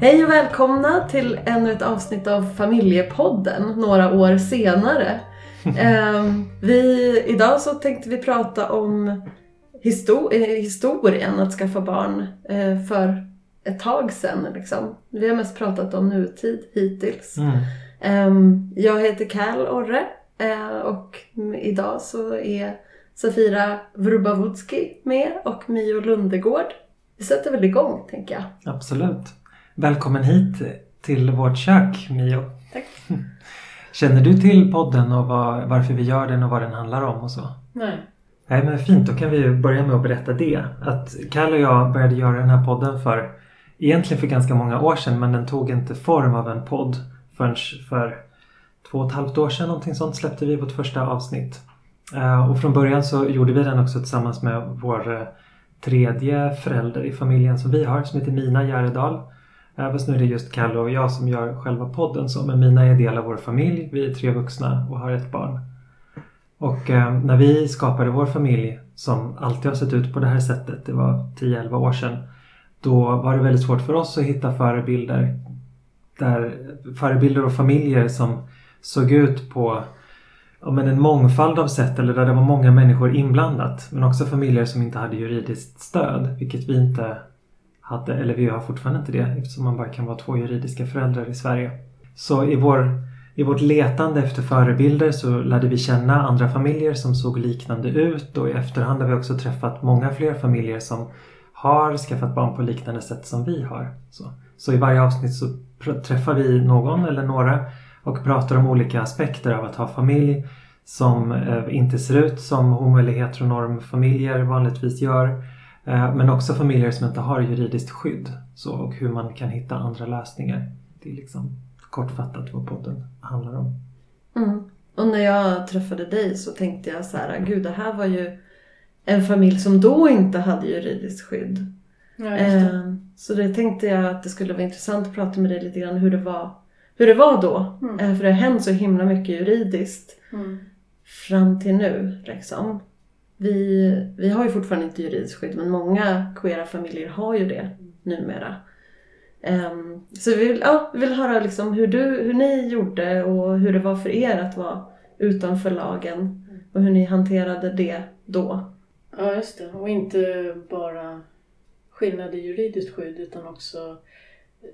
Hej och välkomna till ännu ett avsnitt av Familjepodden några år senare. Ehm, vi, idag så tänkte vi prata om histo- eh, historien att skaffa barn eh, för ett tag sedan. Liksom. Vi har mest pratat om nutid hittills. Mm. Ehm, jag heter Cal Orre eh, och idag så är Safira Vrubavutski med och Mio Lundegård. Vi sätter väl igång tänker jag. Absolut. Välkommen hit till vårt kök Mio. Tack. Känner du till podden och vad, varför vi gör den och vad den handlar om och så? Nej. Nej men fint, då kan vi börja med att berätta det. Att Kalle och jag började göra den här podden för egentligen för ganska många år sedan men den tog inte form av en podd förrän för två och ett halvt år sedan någonting sånt släppte vi vårt första avsnitt. Eh, Och från början så gjorde vi den också tillsammans med vår eh, tredje förälder i familjen som vi har som heter Mina Järedal. Även Fast nu är det just Kalle och jag som gör själva podden så men Mina är del av vår familj. Vi är tre vuxna och har ett barn. Och eh, när vi skapade vår familj som alltid har sett ut på det här sättet, det var 10-11 år sedan. Då var det väldigt svårt för oss att hitta förebilder. Där, förebilder och familjer som såg ut på ja, men en mångfald av sätt eller där det var många människor inblandat. Men också familjer som inte hade juridiskt stöd, vilket vi inte hade, eller vi har fortfarande inte det eftersom man bara kan vara två juridiska föräldrar i Sverige. Så i, vår, i vårt letande efter förebilder så lärde vi känna andra familjer som såg liknande ut och i efterhand har vi också träffat många fler familjer som har skaffat barn på liknande sätt som vi har. Så, så i varje avsnitt så träffar vi någon eller några och pratar om olika aspekter av att ha familj som eh, inte ser ut som homo eller heteronormfamiljer vanligtvis gör. Eh, men också familjer som inte har juridiskt skydd. Så, och hur man kan hitta andra lösningar. Det är liksom kortfattat vad podden handlar om. Mm. Och när jag träffade dig så tänkte jag så här, gud det här var ju en familj som då inte hade juridiskt skydd. Ja, just det. Ehm, Så det tänkte jag att det skulle vara intressant att prata med dig lite grann hur det var, hur det var då. Mm. Eh, För det har hänt så himla mycket juridiskt Mm. fram till nu. Liksom. Vi, vi har ju fortfarande inte juridiskt skydd men många queera familjer har ju det numera. Um, så vi vill, ja, vi vill höra liksom hur, du, hur ni gjorde och hur det var för er att vara utanför lagen och hur ni hanterade det då. Ja, just det. Och inte bara skillnad i juridiskt skydd utan också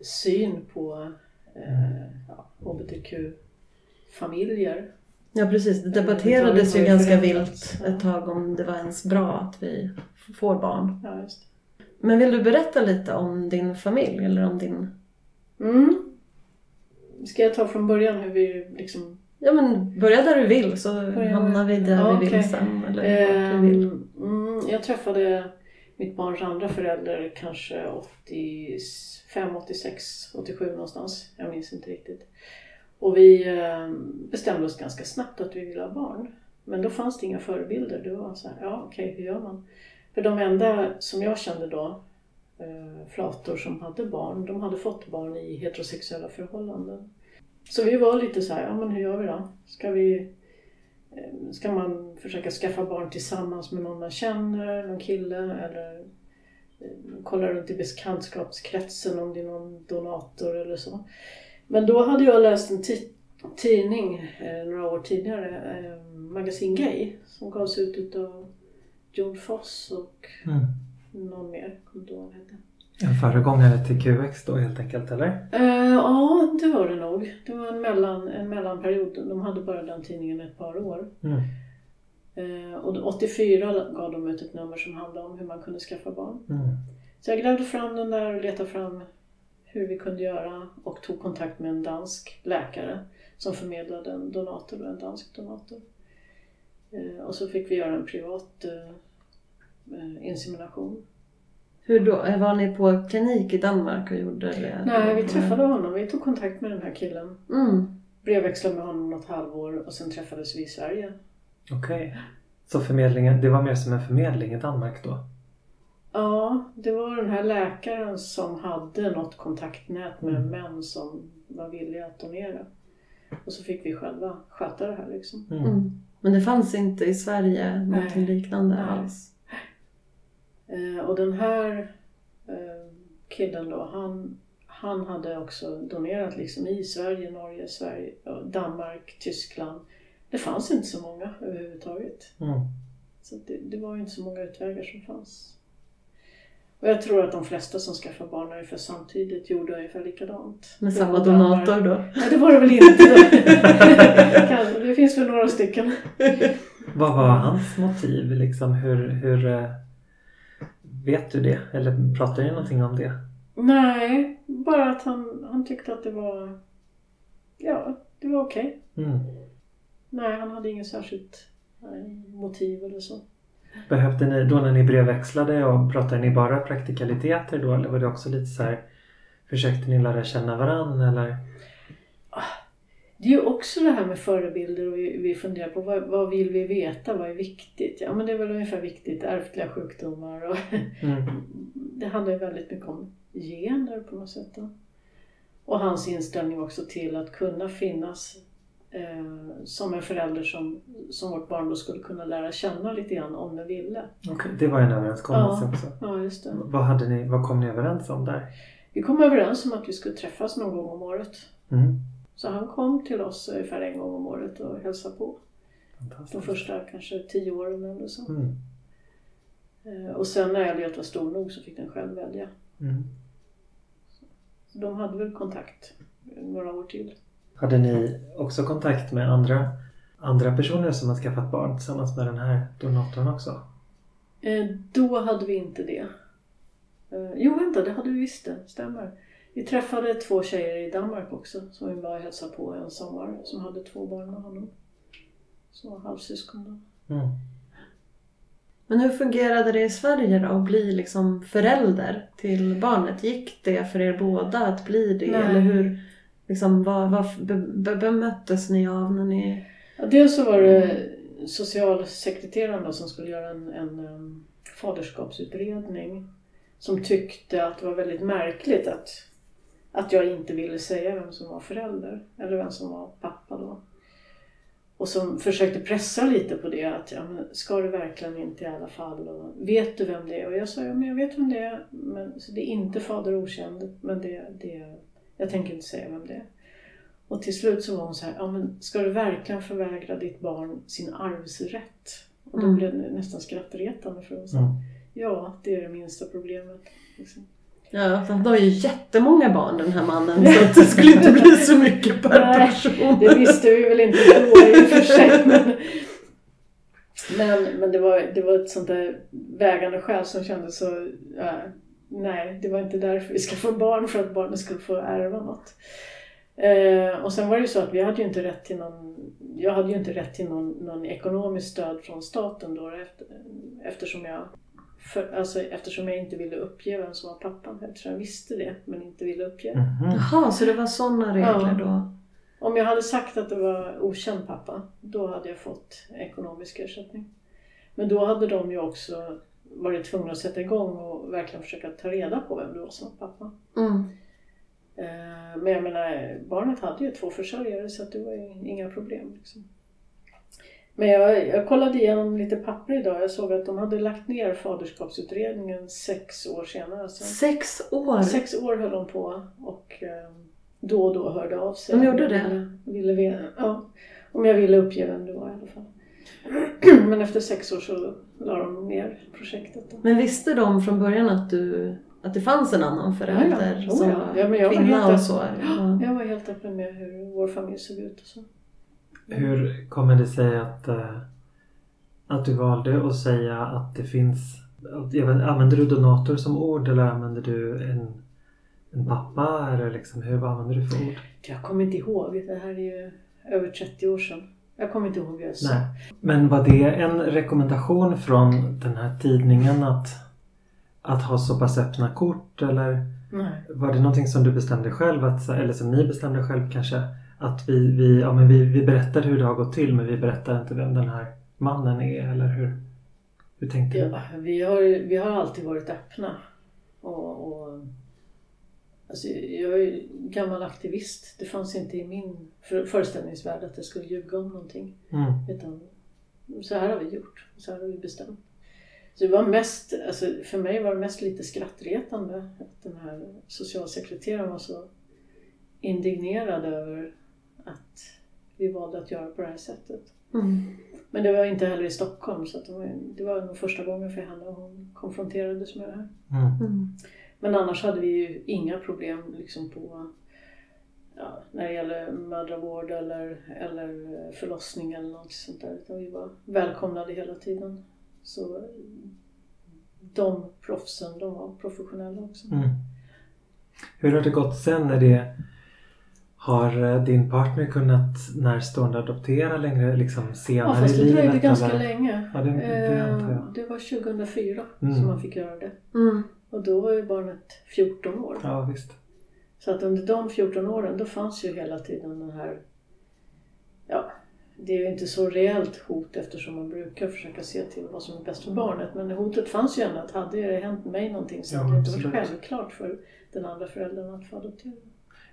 syn på eh, ja, hbtq-familjer. Ja precis, det Mm, debatterades ju ganska vilt ett tag om det var ens bra att vi får barn. Ja, just Men vill du berätta lite om din familj eller om din... Mm. Ska jag ta från början hur vi liksom... Ja men börja där du vill så Börja- hamnar vi där Ja, vi vill okej. sen. Eller du vill. Mm, jag träffade mitt barns andra förälder kanske 85, 86, 87 någonstans. Jag minns inte riktigt. Och vi eh, bestämde oss ganska snabbt att vi ville ha barn. Men då fanns det inga förebilder. Det var så här, ja okej, hur gör man? För de enda som jag kände då, eh, flator som hade barn, de hade fått barn i heterosexuella förhållanden. Så vi var lite så här, ja men hur gör vi då? Ska vi eh, Ska man försöka skaffa barn tillsammans med någon man känner, någon kille eller kolla runt i bekantskapskretsen om det är någon donator eller så. Men då hade jag läst en ti- tidning eh, några år tidigare, eh, Magasin Gay, som gavs ut utav Jon Foss och Mm. någon mer, kommer inte ihåg vad hette. En föregångare till QX då helt enkelt eller? Eh, ja, det var det nog. Det var en, mellan, en mellanperiod. De hade bara den tidningen ett par år. Mm. Eh, och då 84 gav de ut ett nummer som handlade om hur man kunde skaffa barn. Mm. Så jag grävde fram den där och letade fram hur vi kunde göra och tog kontakt med en dansk läkare som förmedlade en donator, en dansk donator. Eh, och så fick vi göra en privat eh, eh, insemination. Hur då? Var ni på klinik i Danmark och gjorde det? Nej, vi träffade honom. Vi tog kontakt med den här killen. Mm. Brevväxlade med honom något halvår och sen träffades vi i Sverige. Okej. Så förmedlingen, det var mer som en förmedling i Danmark då? Ja, det var den här läkaren som hade något kontaktnät med Mm. män som var villiga att donera. Och så fick vi själva sköta det här liksom. Mm. Mm. Men det fanns inte i Sverige någonting liknande Nej. alls? Eh, och den här eh, killen då, han han hade också donerat liksom i Sverige, Norge, Sverige, Danmark, Tyskland. Det fanns inte så många överhuvudtaget. Mm. Så det, det var ju inte så många utvägar som fanns. Och jag tror att de flesta som skaffade barn ungefär samtidigt gjorde ungefär likadant. Med samma donator då? Nej, det var det väl inte. Det finns väl några stycken. Vad var hans motiv? Liksom, hur, hur, eh, vet du det? Eller pratar ni någonting om det? Nej, bara att han, han tyckte att det var... Ja, det var okej. Mm. Nej, han hade inget särskilt nej, motiv eller så. Behövde ni, då när ni brevväxlade och pratade ni bara praktikaliteter då eller var det också lite så här Försökte ni lära känna varann eller? Det är ju också det här med förebilder och vi, vi funderar på vad, vad vill vi veta, vad är viktigt? Ja men det är väl ungefär viktigt, ärftliga sjukdomar och Mm. det handlar ju väldigt mycket om gener på något sätt. Då. Och hans inställning också till att kunna finnas eh, som en förälder som, som vårt barn då skulle kunna lära känna lite grann om den ville. Okej, det var en överenskommelse Ja. också. Ja, just det. Vad, hade ni, vad kom ni överens om där? Vi kom överens om att vi skulle träffas någon gång om året. Mm. Så han kom till oss ungefär en gång om året och hälsade på. De första kanske tio åren eller så. Mm. Eh, Och sen när Elliot var stor nog så fick den själv välja. Mm. De hade väl kontakt några år till. Hade ni också kontakt med andra, andra personer som har skaffat barn tillsammans med den här donatorn också? Eh, Då hade vi inte det. Eh, Jo, vänta, det hade vi visst det. Stämmer. Vi träffade två tjejer i Danmark också som vi var och hälsade på en sommar som hade två barn med honom. Var halvsyskon då. Mm. Men hur fungerade det i Sverige då att bli liksom förälder till barnet? Gick det för er båda att bli det? Nej. Eller hur, liksom, vad, vad be, bemöttes ni av när ni... Ja, dels så var det socialsekreteraren då som skulle göra en, en um, faderskapsutredning. Som tyckte att det var väldigt märkligt att, att jag inte ville säga vem som var förälder. Eller vem som var pappa då. Och som försökte pressa lite på det. Att ja, men ska du verkligen inte i alla fall? Och, vet du vem det är? Och jag sa ja, men jag vet vem det är. Men, så det är inte fader okänd. Men det, det, jag tänker inte säga vem det är. Och till slut så var hon så här, ja men ska du verkligen förvägra ditt barn sin arvsrätt? Och då Mm. blev det nästan skrattretande för sa, Mm. ja det är det minsta problemet. Liksom. Ja, för han har ju jättemånga barn den här mannen så att det skulle inte bli så mycket per Nej, person. Det visste vi väl inte då i och för sig. Men, men, men det, var, det var ett sånt där vägande skäl som kändes så, ja, nej det var inte därför vi ska få barn för att barnen skulle få ärva något. Eh, och sen var det ju så att vi hade ju inte rätt till någon, jag hade ju inte rätt till någon, någon ekonomiskt stöd från staten då efter, eftersom jag för, alltså, eftersom jag inte ville uppge vem som var pappan. Eftersom jag visste det men inte ville uppge. Mhm. Jaha, så det var sådana regler Ja. då? Om jag hade sagt att det var okänd pappa, då hade jag fått ekonomisk ersättning. Men då hade de ju också varit tvungna att sätta igång och verkligen försöka ta reda på vem det var som var pappa. Mm. Eh, Men jag menar, barnet hade ju två försörjare så det var ju inga problem. Liksom. Men jag, jag kollade igenom lite papper idag. Jag såg att de hade lagt ner faderskapsutredningen sex år senare. Så Sex år? Sex år höll de på och eh, då och då hörde av sig. De gjorde det? Ville, ville, ja, om jag ville uppge vem det var i alla fall. Men efter sex år så la de ner projektet. Då. Men visste de från början att, du, att det fanns en annan förälder Ja, ja. som Oh, ja. Ja, jag var kvinna helt och så? Ja. Jag var helt öppen med hur vår familj såg ut och så. Hur kommer det sig att, eh, att du valde att säga att det finns... att- Jag vet, använder du donator som ord eller använder du en, en pappa? Eller liksom, hur, vad använder du för ord? Jag kommer inte ihåg, det här är ju över 30 år sedan. Jag kommer inte ihåg vad jag sa. Nej. Men var det en rekommendation från den här tidningen att, att ha så pass öppna kort? Eller Nej. var det någonting som du bestämde själv? Att, eller som ni bestämde själv kanske? Att vi, vi, ja, men vi, vi berättar hur det har gått till men vi berättar inte vem den här mannen är eller hur? Hur tänkte? Ja, vi, har, vi har alltid varit öppna. Och, och, alltså, jag är gammal aktivist. Det fanns inte i min för, föreställningsvärld att jag skulle ljuga om någonting. Mm. Utan så här har vi gjort. Så här har vi bestämt. Så det var mest, alltså, för mig var det mest lite skrattretande. Att den här socialsekreteraren var så indignerad över att vi valde att göra på det här sättet. Mm. Men det var inte heller i Stockholm så att det, var, det var nog första gången för henne och hon konfronterades med det här. Mm. Men annars hade vi ju inga problem liksom på ja, när det gäller mödravård eller, eller förlossning eller något sånt där. Utan vi var välkomnade hela tiden. Så de proffsen, de var professionella också. Mm. Hur har det gått sen när det har eh, din partner kunnat närstående adoptera längre liksom Ja, senare fast i det dröjde livet? ganska eller? länge. Ja, det, det Eh. Det var 2004 Mm. som man fick göra det. Mm. Och då var ju barnet 14 år. Ja, visst. Så att under de 14 åren då fanns ju hela tiden den här... Ja, det är ju inte så reellt hot eftersom man brukar försöka se till vad som är bäst för barnet. Men hotet fanns ju ändå att hade det hänt mig någonting så Ja, hade det inte varit självklart för den andra föräldern att få adoptera.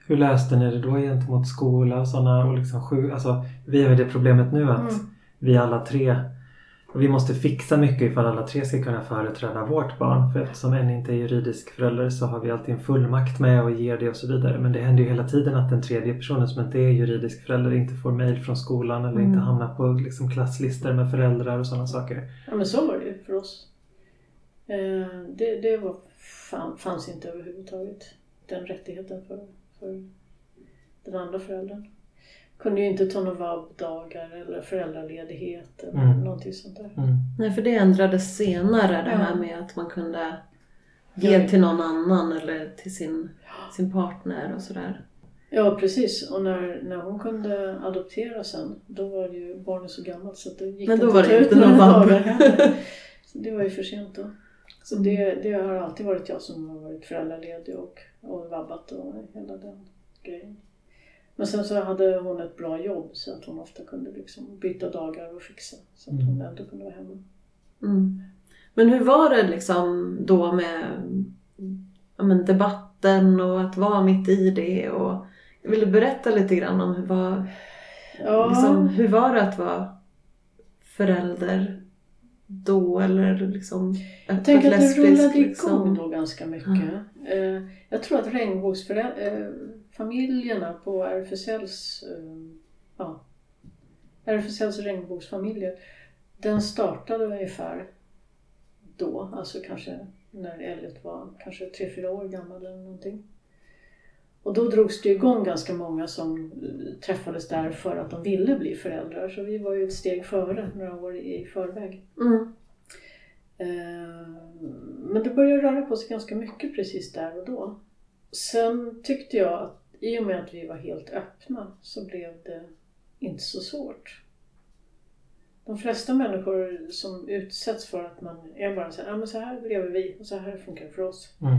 Hur löste ni det då gentemot skola och sådana och liksom sju, alltså vi har ju det problemet nu att Mm. vi alla tre vi måste fixa mycket ifall alla tre ska kunna företräda vårt barn. För eftersom en inte är juridisk förälder så har vi alltid en fullmakt med och ger det och så vidare. Men det händer ju hela tiden att den tredje personen som inte är juridisk förälder inte får mejl från skolan eller Mm. inte hamnar på liksom klasslistor med föräldrar och sådana saker. Ja men så var det ju för oss. Eh, det det var, fan, fanns inte överhuvudtaget. Den rättigheten för, för den andra föräldern. Kunde ju inte ta några vabbdagar eller föräldraledighet eller Mm. någonting sånt där. Mm. Nej, för det ändrades senare det Ja. här med att man kunde ge till någon annan eller till sin, sin partner och sådär. Ja precis och när, när hon kunde adoptera sen då var ju barnet så gammalt så att det gick Men då inte var att det ta inte ut några någon vabb. dagar heller. Så det var ju för sent då. Så det, det har alltid varit jag som har varit föräldraledig och, och vabbat och hela den grejen. Men sen så hade hon ett bra jobb så att hon ofta kunde liksom byta dagar och fixa så att hon ändå kunde vara hemma. Mm. Men hur var det liksom då med ja, men debatten och att vara mitt i det? Och, vill du berätta lite grann om hur, var, Ja, liksom, hur var det att vara förälder då? Eller liksom jag tänker att det rullade igång Liksom. då ganska mycket. Eh, jag tror att regnbågsfamiljerna på RFSLs, eh, ja, RFSLs regnbågsfamiljer, den startade ungefär då, alltså kanske när Elliot var kanske 3-4 år gammal eller någonting. Och då drogs det igång ganska många som eh, träffades där för att de ville bli föräldrar. Så vi var ju ett steg före, några år i förväg. Mm. Eh, Men det började röra på sig ganska mycket precis där och då. Sen tyckte jag att i och med att vi var helt öppna så blev det inte så svårt. De flesta människor som utsätts för att man är bara så här, ja men så här lever vi och så här funkar det för oss. Mm.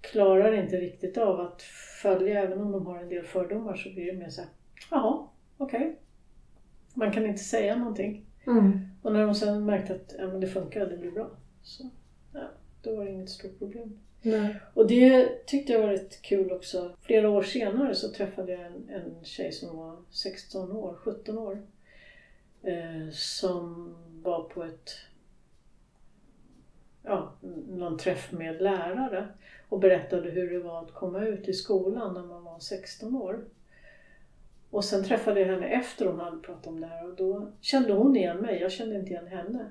Klarar inte riktigt av att följa, även om de har en del fördomar så blir det mer så här, jaha, okej. Man kan inte säga någonting. Mm. Och när de sen märkte att ja, men det funkar, det blir bra. Så ja, då var det inget stort problem. Nej. Och det tyckte jag var rätt kul också. Flera år senare så träffade jag en, en tjej som var 16 år, 17 år. Eh, som var på ett ja, någon träff med lärare och berättade hur det var att komma ut i skolan när man var 16 år. Och sen träffade jag henne efter hon hade pratat om det här och då kände hon igen mig, jag kände inte igen henne.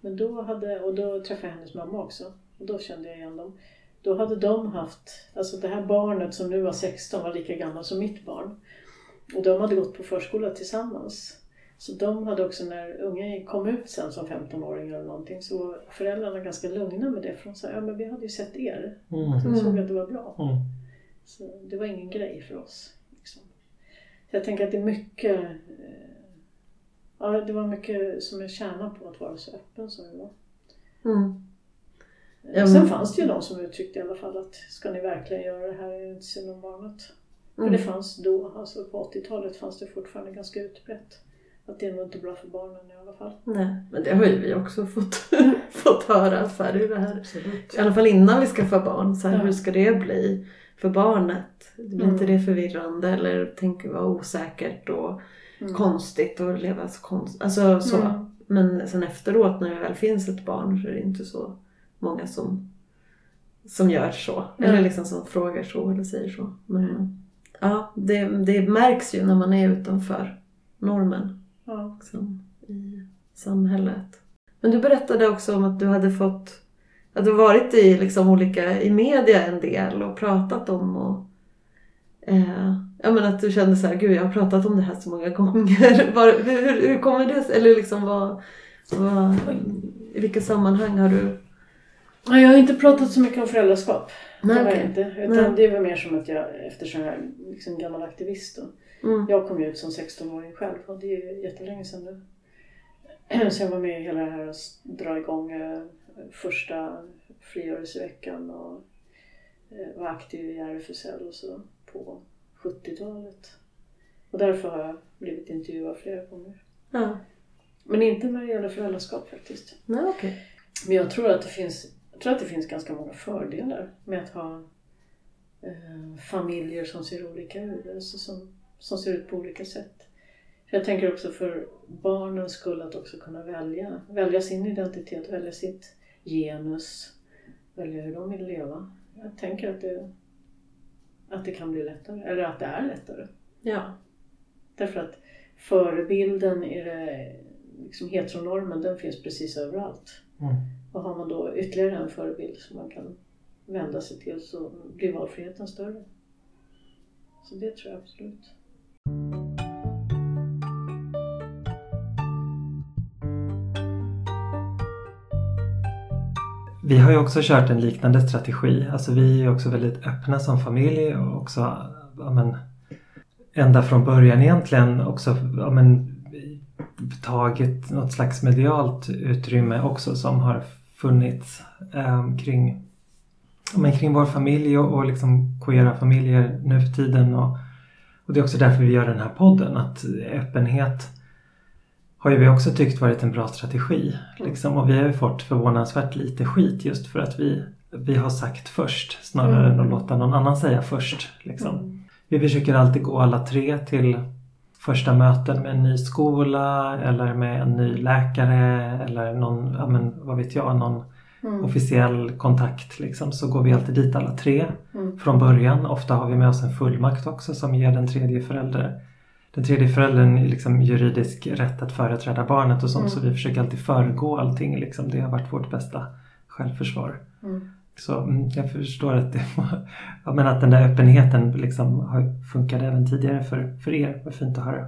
Men då hade, och då träffade jag hennes mamma också och då kände jag igen dem. Då hade de haft, alltså det här barnet som nu var 16 var lika gammal som mitt barn. Och de hade gått på förskola tillsammans. Så de hade också, när ungen kom ut sen som 15-åring eller någonting, så var föräldrarna ganska lugna med det. För de sa, ja men vi hade ju sett er. Mm. Så vi såg att det var bra. Mm. Så det var ingen grej för oss. Liksom. Så jag tänker att det är mycket, eh, ja det var mycket som jag tjänar på att vara så öppen som vi var. Mm. Ja, Sen fanns det ju de som uttryckte i alla fall att ska ni verkligen göra det här är det inte synd om barnet. För Mm. det fanns då, alltså på 80-talet fanns det fortfarande ganska utbrett. Att det är nog inte bra för barnen i alla fall. Nej, men det har ju vi också fått, fått höra. Så här, det är det här. Absolut. I alla fall innan vi skaffar barn. Så här, Ja. Hur ska det bli för barnet? Blir Mm. inte det förvirrande eller tänker vara osäkert och Mm. konstigt att leva så konstigt? Alltså så. Mm. Men sen efteråt när det väl finns ett barn så är det inte så många som som gör så. Nej. Eller liksom som frågar så eller säger så. Men ja, det, det märks ju när man är utanför normen Ja. liksom, i samhället. Men du berättade också om att du hade fått att du varit i liksom olika, i media en del och pratat om och eh, ja men att du kände så här, gud jag har pratat om det här så många gånger. Var, hur, hur, hur kommer det? Eller liksom vad, vad, i vilka sammanhang har du? Jag har inte pratat så mycket om föräldraskap. Nej, det har jag okej. inte. Utan Nej. det är väl mer som att jag, eftersom jag är liksom gammal aktivist då. Mm. Jag kom ju ut som 16-åring själv och det är jättelänge sedan nu. Så jag var med i hela det här att dra igång eh, första frigörelseveckan och eh, var aktiv i RFSL och så på 70-talet. Och därför har jag blivit intervjuad flera gånger. Ja. Men inte när det gäller föräldraskap faktiskt. Nej, okej. Men jag tror att det finns, jag tror att det finns ganska många fördelar med att ha eh, familjer som ser olika ut, alltså som, som ser ut på olika sätt. För jag tänker också för barnens skull att också kunna välja, välja sin identitet, välja sitt genus, välja hur de vill leva. Jag tänker att det, att det kan bli lättare, eller att det är lättare. Ja. Därför att förebilden i det, liksom heteronormen, den finns precis överallt. Mm. Och har man då ytterligare en förebild som man kan vända sig till så blir valfriheten större. Så det tror jag absolut. Vi har ju också kört en liknande strategi. Alltså vi är ju också väldigt öppna som familj och också ja, men, ända från början egentligen också ja, men, tagit något slags medialt utrymme också som har funnits eh, kring, men, kring vår familj och, och liksom queera familjer nu för tiden. Och, och det är också därför vi gör den här podden. Att öppenhet har ju vi också tyckt varit en bra strategi. Liksom. Och vi har ju fått förvånansvärt lite skit just för att vi, vi har sagt först snarare Mm. än att låta någon annan säga först. Liksom. Vi försöker alltid gå alla tre till första möten med en ny skola eller med en ny läkare eller någon, ja men vad vet jag, någon Mm. officiell kontakt. Liksom. Så går vi alltid dit alla tre Mm. från början. Ofta har vi med oss en fullmakt också som ger den tredje föräldern den tredje föräldern liksom juridisk rätt att företräda barnet och sånt Mm. så vi försöker alltid föregå allting. Liksom. Det har varit vårt bästa självförsvar. Mm. Så mm, jag förstår att, det, ja, men att den där öppenheten liksom har funkat även tidigare för, för er. Vad fint att höra.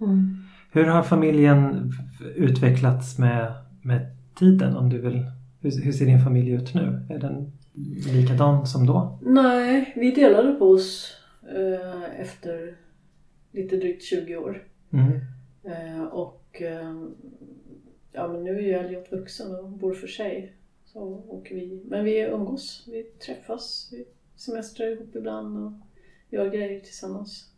Mm. Hur har familjen utvecklats med, med tiden? Om du vill, hur, hur ser din familj ut nu? Är den likadan som då? Nej, vi delade på oss eh, efter lite drygt 20 år. Mm. Eh, och eh, ja, men nu är ju Elliot vuxen och bor för sig. Så, och vi, men vi umgås, vi träffas, vi semestrar ihop ibland och gör grejer tillsammans.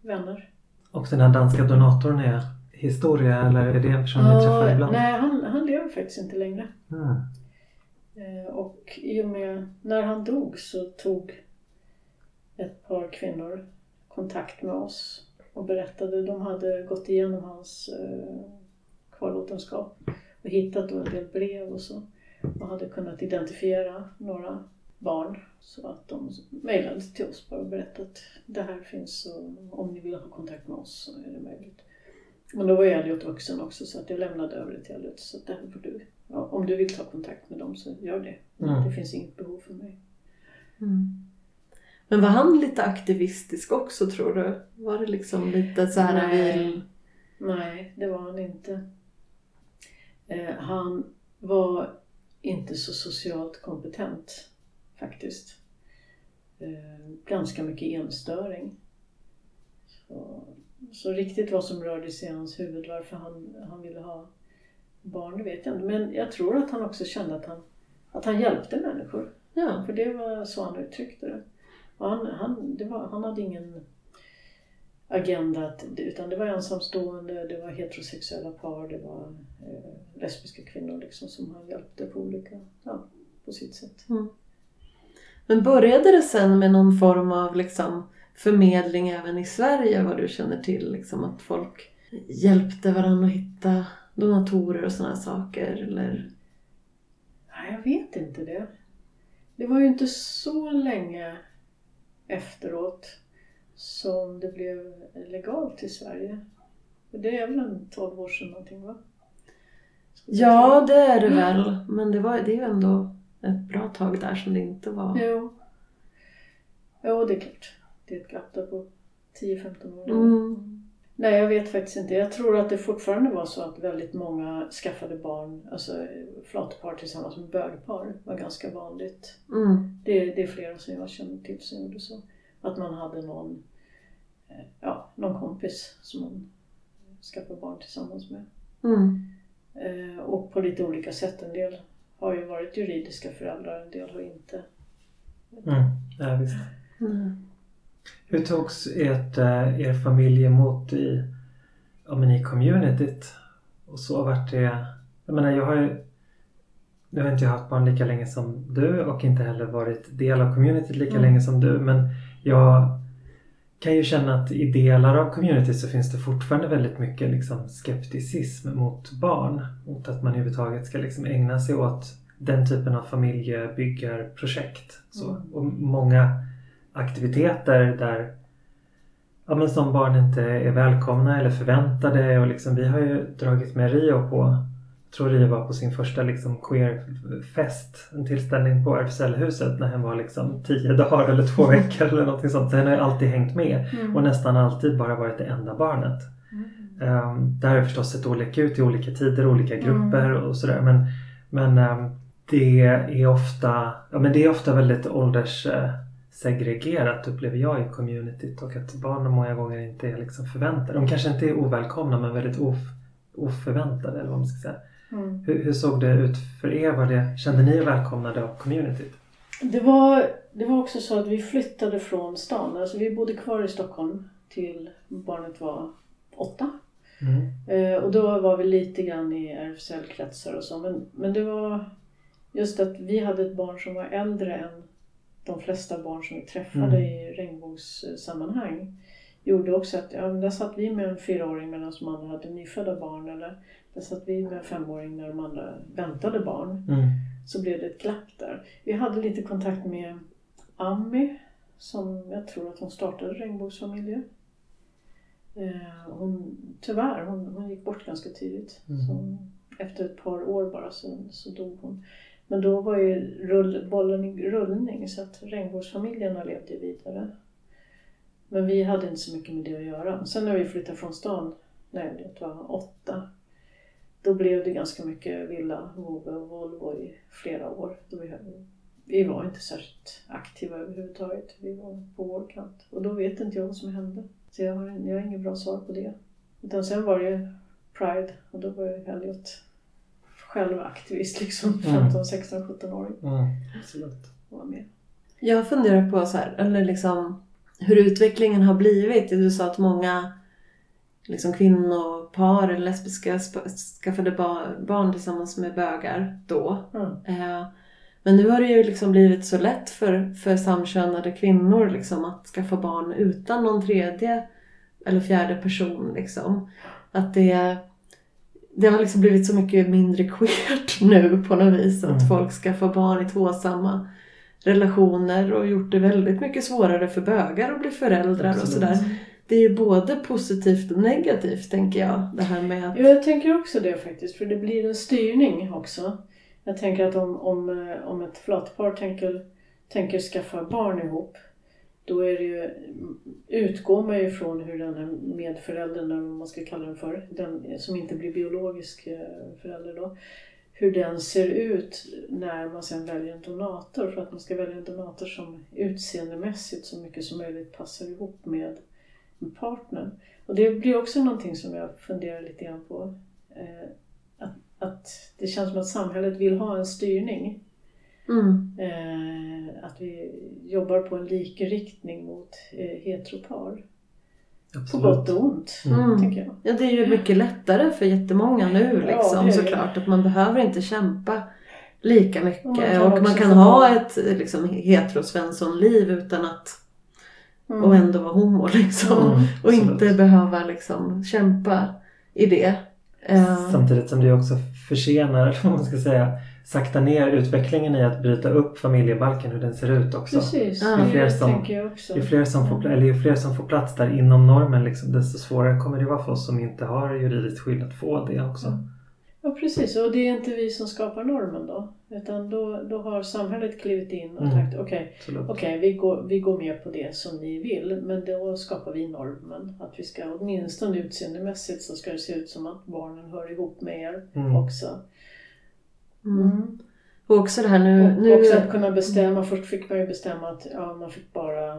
Vänner. Och den här danska donatorn är historia eller är det en person ni träffar ibland? nej, han, han lever faktiskt inte längre. Mm. Och i och med när han dog så tog ett par kvinnor kontakt med oss och berättade. De hade gått igenom hans eh, kvarlåtenskap och hittat då en del brev och så. Och hade kunnat identifiera några barn så att de mejlade till oss bara och berättade att det här finns och om ni vill ha kontakt med oss så är det möjligt. Men då var ju Elliot vuxen också så att jag lämnade över det till Elliot så att det här får du Ja, om du vill ta kontakt med dem så gör det. Mm. Det finns inget behov för mig. Mm. Men var han lite aktivistisk också tror du? Var det liksom lite så här Nej. vill... Nej, det var han inte. Eh, han var inte så socialt kompetent faktiskt. Eh, ganska mycket enstöring. Så, så riktigt vad som rörde sig i hans huvud, varför han, han ville ha barn, det vet jag inte. Men jag tror att han också kände att han, att han hjälpte människor. Ja. För det var så han uttryckte det. Och han, han, det var, han hade ingen agenda, utan det var ensamstående, det var heterosexuella par, det var eh, lesbiska kvinnor liksom, som han hjälpte på olika, ja, på sitt sätt. Men började det sen med någon form av liksom förmedling även i Sverige vad du känner till? Liksom att folk hjälpte varandra att hitta donatorer och sådana saker? Eller? Nej, jag vet inte det. det var ju inte så länge efteråt som det blev legalt i Sverige. Det är väl en 12 år sedan någonting va? Ja, det är det väl. Men det, var, det är ju ändå ett bra tag där som det inte var. Jo. Jo, det är klart. Det är ett glapp där på 10-15 år. Mm. Nej, jag vet faktiskt inte. Jag tror att det fortfarande var så att väldigt många skaffade barn, alltså flatpar tillsammans med bögpar var ganska vanligt. Mm. Det, det är flera som jag känner till som gjorde så. Att man hade någon, eh, ja, någon kompis som man skaffade barn tillsammans med. Mm. Eh, och på lite olika sätt. En del har ju varit juridiska föräldrar, en del har inte. Mm. Ja, visst. Mm. Hur togs ert, eh, er familj emot i, ja, men i communityt? Och så vart det... Jag menar jag har ju... Nu har inte jag haft barn lika länge som du och inte heller varit del av communityt lika Mm. länge som du. Men jag kan ju känna att i delar av communityt så finns det fortfarande väldigt mycket liksom skepticism mot barn. Mot att man överhuvudtaget ska liksom ägna sig åt den typen av familjebyggarprojekt. Så. Mm. Och många aktiviteter där ja, men som barn inte är välkomna eller förväntade. Och liksom, vi har ju dragit med Rio på, tror Rio var på sin första liksom queerfest, en tillställning på RFSL-huset när han var liksom tio dagar eller två veckor eller någonting sånt. Så han har ju alltid hängt med och nästan alltid bara varit det enda barnet. Um, det här har förstås sett olika ut i olika tider, olika grupper och sådär. Men, men ehm, det är ofta, ja, men det är ofta väldigt ålderssegregerat upplever jag i communityt och att barnen många gånger inte är liksom förväntade. De kanske inte är ovälkomna men väldigt of, oförväntade eller vad man ska säga. Mm. Hur, hur såg det ut för er? Var det, kände ni er välkomnade av communityt? Det, var, det var också så att vi flyttade från stan. Alltså vi bodde kvar i Stockholm till barnet var åtta. Mm. Eh, och då var vi lite grann i RFSL-kretsar och så. Men, men det var just att vi hade ett barn som var äldre än de flesta barn som vi träffade Mm. i regnbågssammanhang. Gjorde också att, ja där satt vi med en fyraåring medan de andra hade nyfödda barn. Eller där satt vi med en femåring när de andra väntade barn. Mm. Så blev det ett glapp där. Vi hade lite kontakt med Ami som jag tror att hon startade Regnbågsfamiljer. Eh, hon, tyvärr, hon, hon gick bort ganska tidigt. Mm. Så, efter ett par år bara så, så dog hon. Men då var ju rull, bollen i rullning så att regnbågsfamiljerna levde vidare. Men vi hade inte så mycket med det att göra. Sen när vi flyttade från stan, när jag var åtta, då blev det ganska mycket villa, Vove och Volvo i flera år. Då vi, vi var inte särskilt aktiva överhuvudtaget. Vi var på vår kant. Och då vet inte jag vad som hände. Så jag har, jag har inget bra svar på det. Utan sen var det ju Pride och då var ju Elliot själv aktivist liksom. Mm. 15, 16, 17-åring. Mm. Absolut. och var med. Jag funderar på så här, eller liksom hur utvecklingen har blivit. Du sa att många liksom kvinnopar eller lesbiska skaffade ba- barn tillsammans med bögar då. Mm. Eh, Men nu har det ju liksom blivit så lätt för, för samkönade kvinnor liksom att skaffa barn utan någon tredje eller fjärde person. Liksom. Att det, det har liksom blivit så mycket mindre queert nu på något vis. Att Mm. folk skaffar barn i tvåsamma relationer och gjort det väldigt mycket svårare för bögar att bli föräldrar och Absolut. sådär. Det är ju både positivt och negativt tänker jag. Det här med att... Jo, jag tänker också det faktiskt, för det blir en styrning också. Jag tänker att om, om, eh, om ett flatpar tänker, tänker skaffa barn ihop, då är det ju, utgår man ju från hur den här medföräldern, eller vad man ska kalla den för, den som inte blir biologisk eh, förälder då, hur den ser ut när man sen väljer en donator. För att man ska välja en donator som utseendemässigt så mycket som möjligt passar ihop med med partnern. Och det blir också någonting som jag funderar lite grann på. Eh, att, att det känns som att samhället vill ha en styrning. Mm. Eh, att vi jobbar på en likriktning mot eh, heteropar. På Absolut. gott och ont, Mm. tänker jag. Ja, det är ju mycket lättare för jättemånga nu Ja, liksom det. såklart. Att man behöver inte kämpa lika mycket. Och Och man man kan kan, också få- ha ett liksom, heterosvenssonliv utan att Mm. och ändå vara homo liksom. Mm, och inte behöva liksom kämpa i det. Eh, Samtidigt som det också försenar, eller vad man ska säga, sakta ner utvecklingen i att bryta upp familjebalken, hur den ser ut också. Precis, Ja. Ju fler som-. Ju fler, får, pla- eller ju fler som får plats där inom normen liksom, desto svårare kommer det vara för oss som inte har juridiskt skydd att få det också. Ja precis, och det är inte vi som skapar normen då. Utan då, då har samhället klivit in och Mm. sagt okej, Absolut. okej vi, går, vi går med på det som ni vill. Men då skapar vi normen. Att vi ska åtminstone utseendemässigt så ska det se ut som att barnen hör ihop med er Mm. också. Mm. Och också det här nu... Och nu också att kunna bestämma, först fick man ju bestämma att ja, man fick bara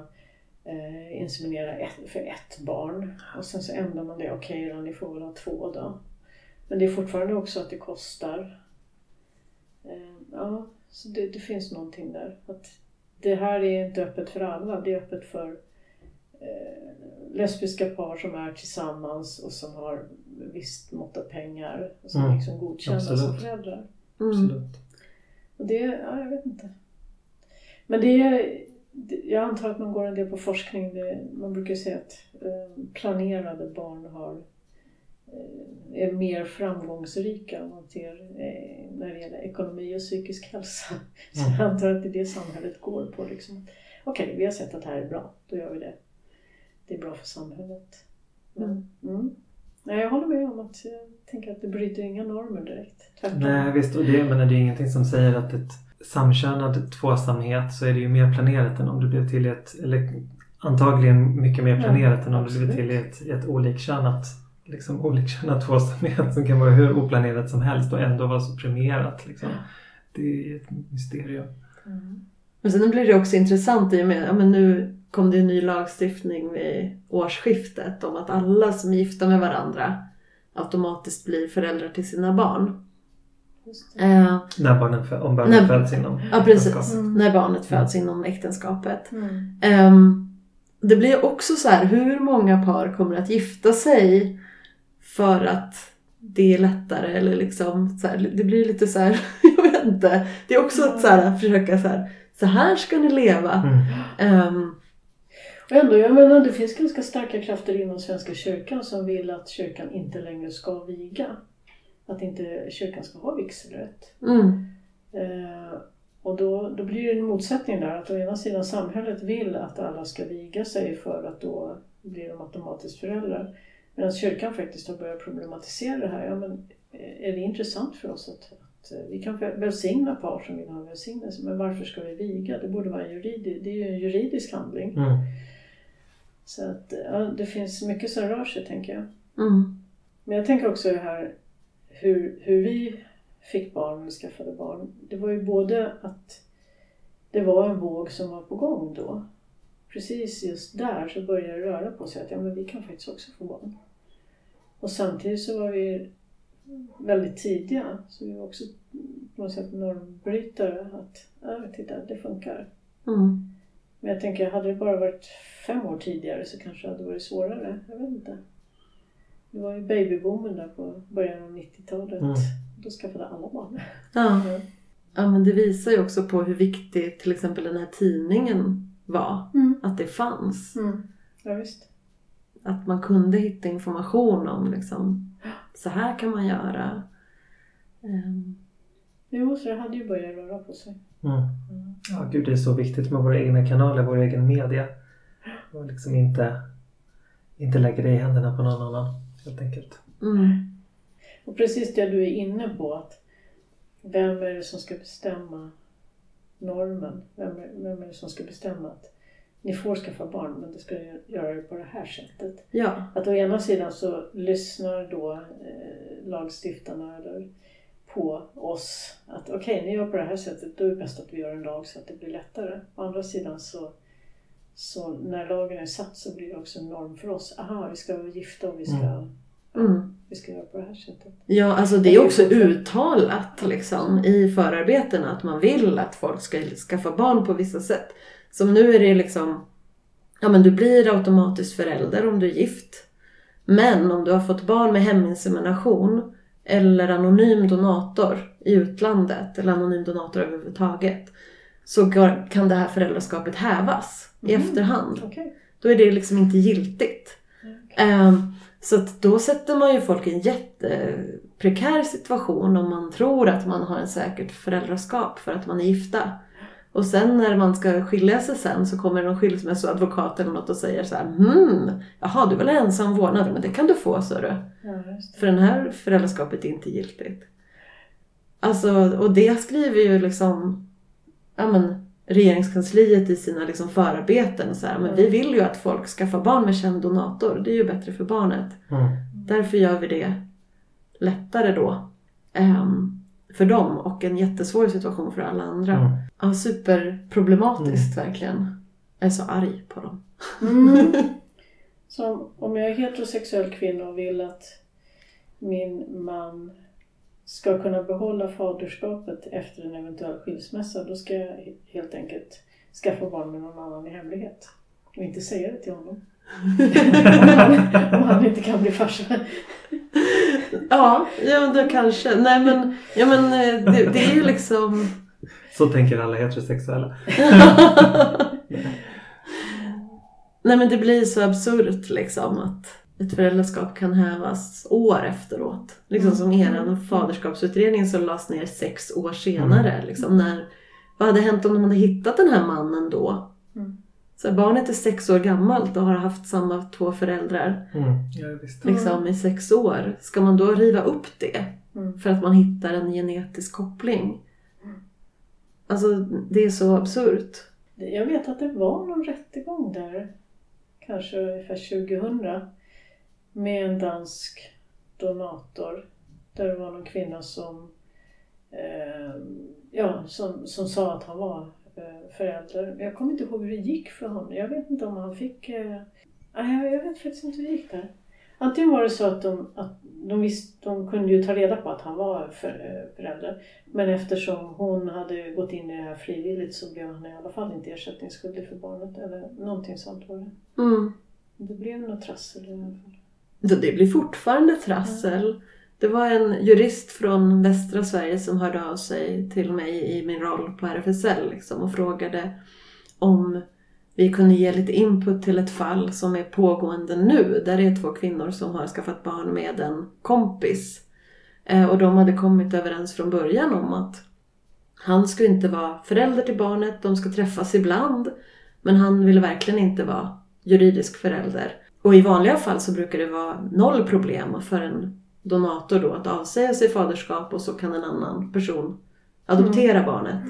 eh, inseminera ett, för ett barn. Och sen så ändrar man det, okej då, ni får väl ha två då. Men det är fortfarande också att det kostar. Eh, ja, så det, det finns någonting där. Att det här är inte öppet för alla, det är öppet för eh, lesbiska par som är tillsammans och som har visst mått av pengar och som Mm, liksom godkända som föräldrar. mm. Absolut. Och det, ja, jag vet inte. Men det är, jag antar att man går en del på forskning. Det, man brukar säga att eh, planerade barn har, är mer framgångsrika om man ser eh, när det gäller ekonomi och psykisk hälsa. Så Mm. jag antar att det är det samhället går på. Liksom. Okej, vi har sett att det här är bra. Då gör vi det. Det är bra för samhället. Men, mm. Nej, jag håller med om att jag tänker att det bryter inga normer direkt. Tvärtom. Nej visst, och det, men det är ingenting som säger att ett samkönad tvåsamhet så är det ju mer planerat än om du blev till ett, eller antagligen mycket mer Ja, planerat än om du absolut. blev till ett, ett olikkönat, liksom olikkönat tvåsamhet som kan vara hur oplanerat som helst och ändå vara så premierat. Liksom. Det är ett mysterium. Mm. Men sen blir det också intressant i och med, ja men nu kom det en ny lagstiftning vid årsskiftet om att alla som är gifta med varandra automatiskt blir föräldrar till sina barn. Eh, När barnen, fö- om barnen När- föds inom ja precis, äktenskapet. Mm. när barnet föds inom äktenskapet. Mm. Ehm, det blir också så här, hur många par kommer att gifta sig för att det är lättare eller liksom så här, det blir lite så här, jag vet inte. Det är också att så här, försöka så här, så här ska ni leva. Mm. Ehm, Och ändå, jag menar, det finns ganska starka krafter inom Svenska kyrkan som vill att kyrkan inte längre ska viga. Att inte kyrkan ska ha vigselrätt. mm, Eh, och då, då blir det en motsättning där. Att å ena sidan samhället vill att alla ska viga sig för att då blir de automatiskt föräldrar. Medan kyrkan faktiskt har börjat problematisera det här. Ja, men eh, är det intressant för oss att, att eh, vi kan väl- välsigna par som vill ha välsignelse, men varför ska vi viga? Det borde vara en juridisk, det är ju en juridisk handling. Mm. Så att, ja, det finns mycket som rör sig tänker jag. mm, Men jag tänker också det här hur, hur vi fick barn eller skaffade barn. Det var ju både att det var en våg som var på gång då. Precis just där så började det röra på sig att ja, men vi kan faktiskt också få barn. Och samtidigt så var vi väldigt tidiga. Så vi var också på något sätt normbrytare. Att ja, titta, det funkar. mm. Men jag tänker, hade det bara varit fem år tidigare så kanske det hade varit svårare. Jag vet inte. Det var ju babyboomen där på början av 90-talet. Mm. Då skaffade alla barn. Ja. Ja. ja, men det visar ju också på hur viktig till exempel den här tidningen var. Mm. Att det fanns. Mm. Ja, visst. Att man kunde hitta information om liksom, så här kan man göra. Ehm, Jo, så det hade ju börjat röra på sig. Mm. Ja, gud det är så viktigt med våra egna kanaler, vår egen media. Och liksom inte, inte lägga det i händerna på någon annan helt enkelt. mm, Och precis det du är inne på att vem är det som ska bestämma normen? Vem är, vem är det som ska bestämma att ni får skaffa barn men det ska göra det på det här sättet? ja, Att å ena sidan så lyssnar då eh, lagstiftarna eller på oss att okej, ni gör på det här sättet, då är det bäst att vi gör en lag så att det blir lättare. Å andra sidan så, så när lagen är satt så blir det också en norm för oss. Aha, vi ska vara gifta och vi ska, mm. Vi ska göra på det här sättet. ja, alltså det är också uttalat liksom, i förarbetena att man vill att folk ska skaffa barn på vissa sätt. Som nu är det liksom, ja men du blir automatiskt förälder om du är gift. Men om du har fått barn med heminsemination eller anonym donator i utlandet eller anonym donator överhuvudtaget så kan det här föräldraskapet hävas i Mhm. efterhand. Okej. Då är det liksom inte giltigt. Mm. Ehm, så att då sätter man ju folk i en prekär situation om man tror att man har en säkert föräldraskap för att man är gifta. Och sen när man ska skilja sig sen så kommer någon skilsmässoadvokat eller något och säger så här hmm, jaha du vill ha ensam vårdnad, men det kan du få så du. Ja. För den här föräldraskapet är inte giltigt. Alltså, och det skriver ju liksom ja, men, regeringskansliet i sina liksom förarbeten. Så här, men vi vill ju att folk skaffar barn med känd donator. Det är ju bättre för barnet. Mm. Därför gör vi det lättare då. ehm, för dem och en jättesvår situation för alla andra. Mm. Ja, superproblematiskt verkligen. Jag är så arg på dem. Mm. Så om jag är heterosexuell kvinna och vill att min man ska kunna behålla faderskapet efter en eventuell skilsmässa, då ska jag helt enkelt skaffa barn med någon annan i hemlighet. Och inte säga det till honom. om, han, om han inte kan bli farsa. Ja, ja då kanske. Nej men, ja, men eh, det, det är ju liksom... Så tänker alla heterosexuella. Nej men det blir så absurt liksom att ett föräldraskap kan hävas år efteråt. Liksom som eran faderskapsutredning som lades ner sex år senare. Liksom, när, vad hade hänt om de hade hittat den här mannen då? Mm. Så barnet är sex år gammalt och har haft samma två föräldrar Mm. Ja, liksom, i sex år. Ska man då riva upp det Mm. för att man hittar en genetisk koppling? Alltså det är så absurt. Jag vet att det var någon rättegång där, kanske ungefär 2000, med en dansk donator. Där det var någon kvinna som, eh, ja, som, som sa att han var eh, förälder. Jag kommer inte ihåg hur det gick för honom. Jag vet inte om han fick... Eh, jag, jag vet faktiskt inte hur det gick där. Antingen var det så att de, att de, visste, de kunde ju ta reda på att han var för, eh, förälder. Men eftersom hon hade gått in i det här frivilligt så blev han i alla fall inte ersättningsskyldig för barnet. Eller någonting sånt var det. Mm. Det blev något trassel i alla fall. Så det blir fortfarande trassel. Det var en jurist från västra Sverige som hörde av sig till mig i min roll på RFSL liksom, och frågade om vi kunde ge lite input till ett fall som är pågående nu. Där det är två kvinnor som har skaffat barn med en kompis. Eh, och de hade kommit överens från början om att han skulle inte vara förälder till barnet, de ska träffas ibland. Men han ville verkligen inte vara juridisk förälder. Och i vanliga fall så brukar det vara noll problem för en donator då att avsäga sig faderskap och så kan en annan person adoptera barnet.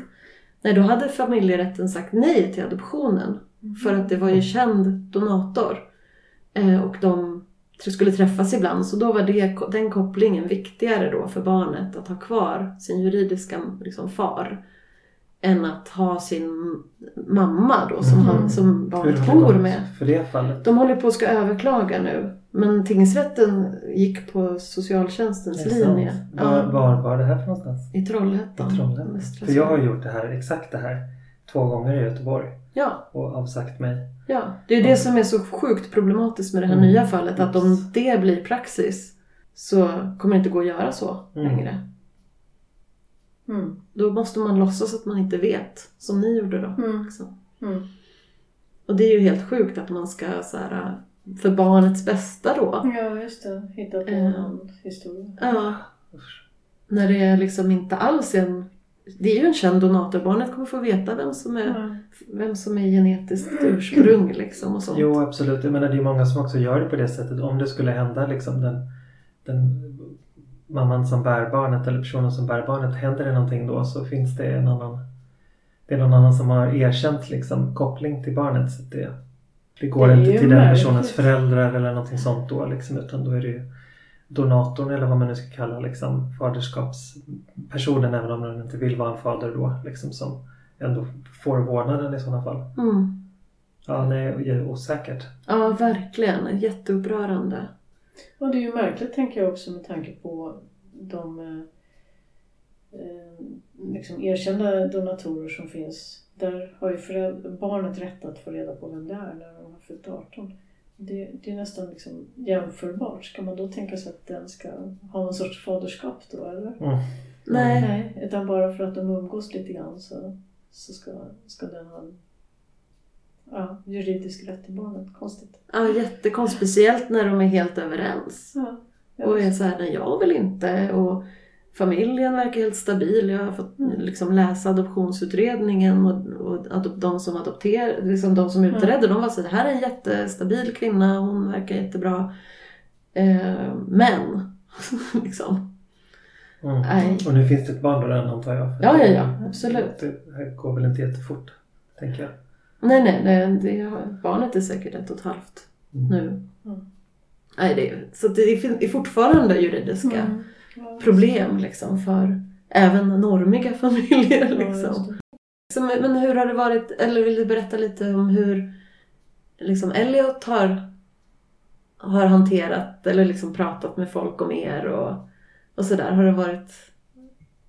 Nej, då hade familjerätten sagt nej till adoptionen. För att det var ju känd donator. Eh, och de skulle träffas ibland. Så då var det, den kopplingen viktigare då för barnet. Att ha kvar sin juridiska liksom, far. Än att ha sin mamma då som, Mhm. han, som barnet bor med. för det fallet? De håller på att ska överklaga nu. Men tingsrätten gick på socialtjänstens linje. Var, Ja, var var det här för någonstans? I Trollhättan. I Trollhättan. För jag har gjort det här, exakt det här, två gånger i Göteborg Ja, och avsagt mig. ja. Det är ju det som är så sjukt problematiskt med det här Mm. nya fallet. Att om det blir praxis så kommer det inte gå att göra så Mm. längre. Mm. Då måste man låtsas att man inte vet. Som ni gjorde då. Mm. Liksom. Mm. Och det är ju helt sjukt att man ska så här, för barnets bästa då. Ja, just det. Hitta på Eh. en annan historia. Ja. När det är liksom inte alls en... Det är ju en känd donator. Barnet kommer få veta vem som är, Ja. vem som är genetiskt ursprung liksom och sånt. Jo, absolut. Jag menar, det är många som också gör det på det sättet. Om det skulle hända liksom den, den mamman som bär barnet eller personen som bär barnet, händer det någonting då så finns det en annan det är någon annan som har erkänt liksom, koppling till barnet. Så det, det går Det inte till den personens föräldrar eller någonting sånt då. Liksom, utan då är det ju donatorn eller vad man nu ska kalla liksom, faderskapspersonen även om den inte vill vara en fader då. Liksom, som ändå får vårdnaden i sådana fall. Mm. Ja, nej, det är osäkert. Ja, verkligen. Jätteupprörande. Och det är ju märkligt tänker jag också med tanke på de eh, liksom erkända donatorer som finns. Där har ju föräld- barnet rätt att få reda på vem det är när de har fyllt 18. Det, det är nästan liksom jämförbart. Ska man då tänka sig att den ska ha någon sorts faderskap då eller? Mm. Nej. Nej, utan bara för att de umgås lite grann så, så ska, ska den ha en ja, juridisk rätt till barnet. Konstigt. Ja, jättekonstigt. Speciellt när de är helt överens. Ja. Ja, och är så här, nej jag vill inte. Och familjen verkar helt stabil. Jag har fått Mm. liksom läsa adoptionsutredningen och, och adop, de som adopterar, liksom de som Mm. utredde, de var så här, det här är en jättestabil kvinna, hon verkar jättebra. Eh, men, liksom. Mm. Nej. Och nu finns det ett barn då redan antar jag? Ja, ja, ja, absolut. Det här går väl inte jättefort, tänker jag. Nej, nej, nej det, barnet är säkert ett och ett halvt Mm. nu. Mm. Nej, det, så det är fortfarande juridiska Mm. Ja, problem liksom för även normiga familjer. Ja, Liksom. Så, men men hur har det varit, eller vill du berätta lite om hur liksom Elliot har, har hanterat eller liksom pratat med folk om er och, och sådär? Har det varit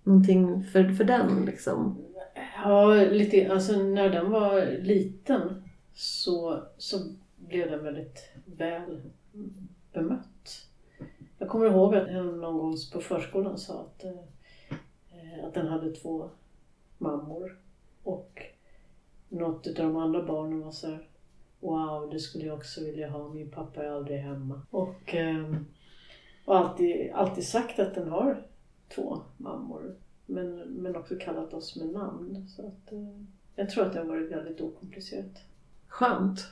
någonting för, för den liksom? Ja, lite, alltså när den var liten så, så blev den väldigt väl bemött. Jag kommer ihåg att en någon gång på förskolan sa att, eh, att den hade två mammor och något av de andra barnen var så här, Wow, det skulle jag också vilja ha. Min pappa är aldrig hemma. Och, eh, och alltid, alltid sagt att den har två mammor. Men, men också kallat oss med namn. Så att, eh, jag tror att det har varit väldigt okomplicerat. Skönt.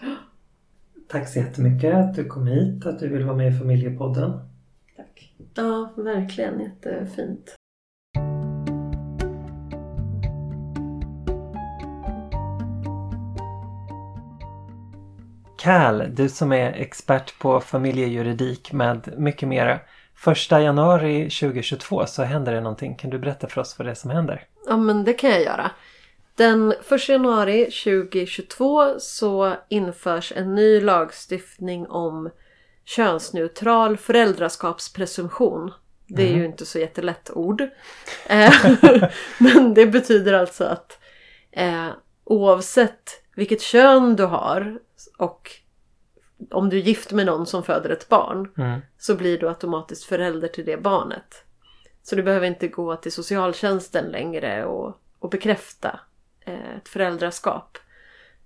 Tack så jättemycket att du kom hit, att du vill vara med i familjepodden. Tack. Ja, verkligen jättefint. Cal, du som är expert på familjejuridik med mycket mera. Första januari 2022 så händer det någonting. Kan du berätta för oss vad det är som händer? Ja, men det kan jag göra. Den 1 januari 2022 så införs en ny lagstiftning om könsneutral föräldraskapspresumtion. Det är ju inte så jättelätt ord. Eh, Men det betyder alltså att eh, oavsett vilket kön du har och om du är gift med någon som föder ett barn Mm. så blir du automatiskt förälder till det barnet. Så du behöver inte gå till socialtjänsten längre och, och bekräfta eh, ett föräldraskap.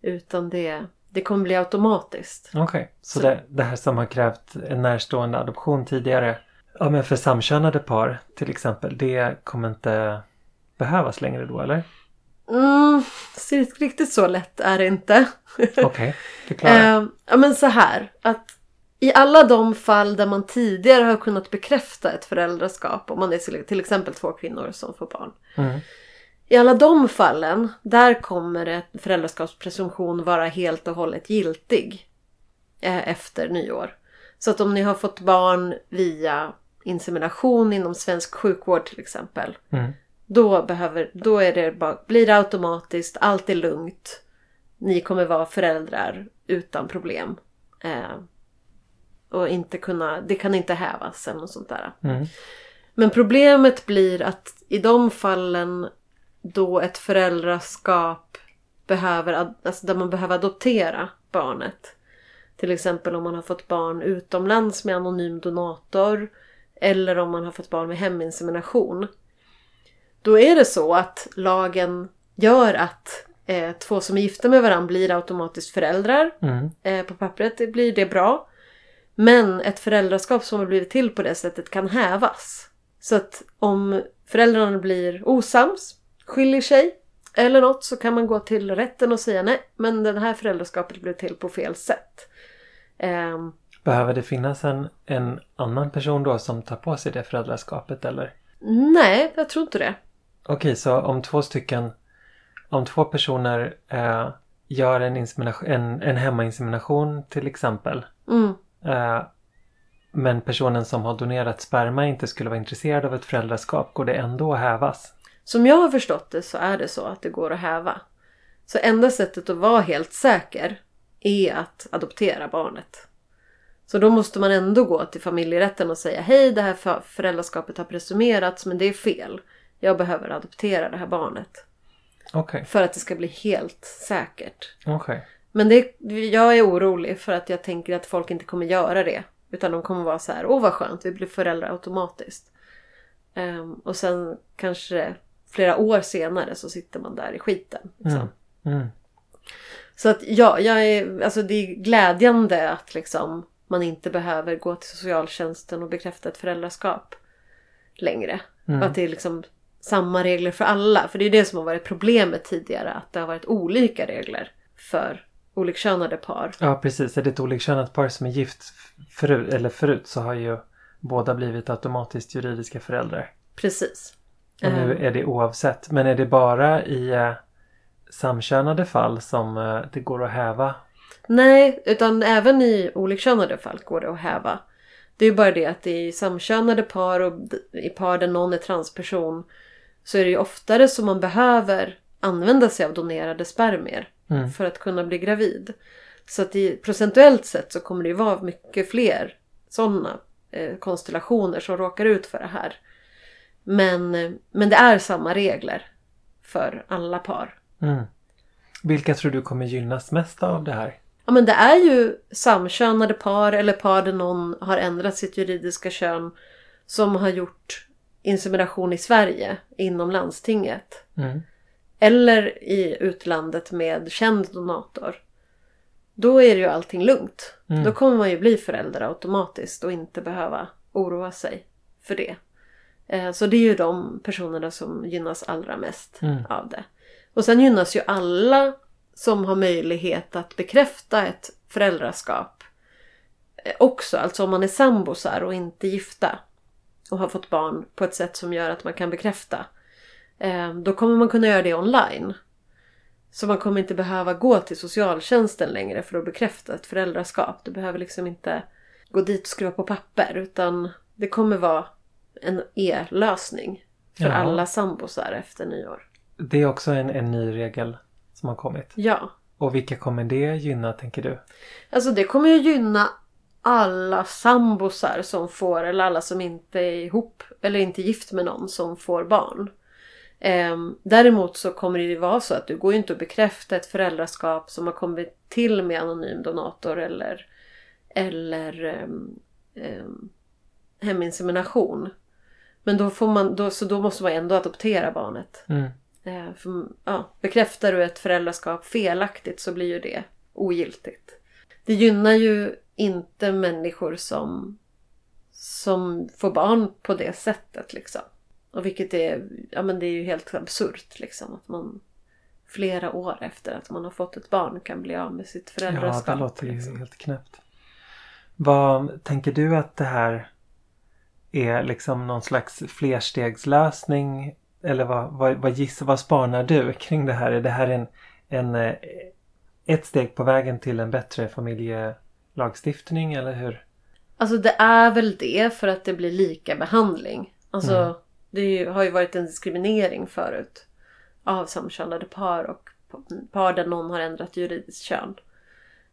Utan det, det kommer bli automatiskt. Okej, så, Så- Det, det här som har krävt en närstående adoption tidigare. Ja men för samkönade par till exempel. Det kommer inte behövas längre då eller? Mm, så riktigt så lätt är det inte. Okej, förklara. Eh, ja men så här. Att i alla de fall där man tidigare har kunnat bekräfta ett föräldraskap. Om man är till- exempel två kvinnor som får barn. Mm. I alla de fallen, där kommer ett föräldraskapspresumtion vara helt och hållet giltig eh, efter nyår. Så att om ni har fått barn via insemination inom svensk sjukvård till exempel. Mm. Då, behöver, då är det bara, blir det automatiskt, allt är lugnt. Ni kommer vara föräldrar utan problem. Eh, och inte kunna, det kan inte hävas eller något sånt där. Mm. Men problemet blir att i de fallen då ett föräldraskap behöver, alltså där man behöver adoptera barnet. Till exempel om man har fått barn utomlands med anonym donator. Eller om man har fått barn med heminsemination. Då är det så att lagen gör att eh, två som är gifta med varandra blir automatiskt föräldrar. Mm. Eh, på pappret blir det bra. Men ett föräldraskap som har blivit till på det sättet kan hävas. Så att om föräldrarna blir osams, skiljer sig eller något så kan man gå till rätten och säga nej, men det här föräldraskapet blev till på fel sätt. Ehm, Behöver det finnas en, en annan person då som tar på sig det föräldraskapet eller? nej, jag tror inte det. Okej, så om två stycken, om två personer eh, gör en, en, en hemmainsemination till exempel. Mm. Eh, men personen som har donerat sperma inte skulle vara intresserad av ett föräldraskap, går det ändå att hävas? Som jag har förstått det så är det så att det går att häva. Så enda sättet att vara helt säker är att adoptera barnet. Så då måste man ändå gå till familjerätten och säga hej det här för- föräldraskapet har presumerats men det är fel. Jag behöver adoptera det här barnet. Okej, För att det ska bli helt säkert. okej. Men det, jag är orolig för att jag tänker att folk inte kommer göra det. Utan de kommer vara så här, åh vad skönt, vi blir föräldrar automatiskt. Ehm, och sen kanske flera år senare så sitter man där i skiten. Liksom. Mm. Mm. Så att ja, jag är, alltså det är glädjande att liksom man inte behöver gå till socialtjänsten och bekräfta ett föräldraskap längre. Mm. Att det är liksom samma regler för alla. För det är det som har varit problemet tidigare. Att det har varit olika regler för olikkönade par. Ja precis, är det ett olikkönat par som är gift förut, eller förut så har ju båda blivit automatiskt juridiska föräldrar. Precis. Och nu Ehm, är det oavsett. Men är det bara i eh, samkönade fall som eh, det går att häva? Nej, utan även i olikkönade fall går det att häva. Det är ju bara det att i samkönade par och i par där någon är transperson så är det ju oftare som man behöver använda sig av donerade spermier Mm. för att kunna bli gravid. Så att i, procentuellt sett så kommer det ju vara mycket fler sådana eh, konstellationer som råkar ut för det här. Men, eh, men det är samma regler för alla par. Mm. Vilka tror du kommer gynnas mest av det här? Ja men det är ju samkönade par eller par där någon har ändrat sitt juridiska kön som har gjort insemination i Sverige inom landstinget. Mm. Eller i utlandet med känd donator. Då är det ju allting lugnt. Mm. Då kommer man ju bli förälder automatiskt och inte behöva oroa sig för det. Eh, Så det är ju de personerna som gynnas allra mest Mm. av det. Och sen gynnas ju alla som har möjlighet att bekräfta ett föräldraskap eh, också. Alltså om man är sambosar och inte gifta och har fått barn på ett sätt som gör att man kan bekräfta. Eh, Då kommer man kunna göra det online. Så man kommer inte behöva gå till socialtjänsten längre för att bekräfta ett föräldraskap. Du behöver liksom inte gå dit och skriva på papper utan det kommer vara en e-lösning för Jaha. alla sambosar efter nyår. Det är också en, en ny regel som har kommit. Ja. Och vilka kommer det gynna tänker du? Alltså det kommer ju gynna alla sambosar som får, eller alla som inte är ihop eller inte gift med någon som får barn. Ehm, däremot så kommer det ju vara så att du går ju inte att bekräfta ett föräldraskap som har kommit till med anonym donator eller, eller ehm, ehm, heminsemination. Men då får man, då, så då måste man ändå adoptera barnet. Mm. För, ja, bekräftar du ett föräldraskap felaktigt så blir ju det ogiltigt. Det gynnar ju inte människor som, som får barn på det sättet liksom. Och vilket är, ja men det är ju helt absurt liksom att man flera år efter att man har fått ett barn kan bli av med sitt Ja, föräldraskap. det låter ju liksom. helt knäppt. Vad tänker du att det här är liksom någon slags flerstegslösning? Eller vad, vad, vad, giss, vad spanar du kring det här? Är det här en, en, eh, ett steg på vägen till en bättre familjelagstiftning eller hur? Alltså det är väl det för att det blir lika behandling. Alltså Mm. det ju- har ju varit en diskriminering förut. Av samkönade par och par där någon har ändrat juridiskt kön.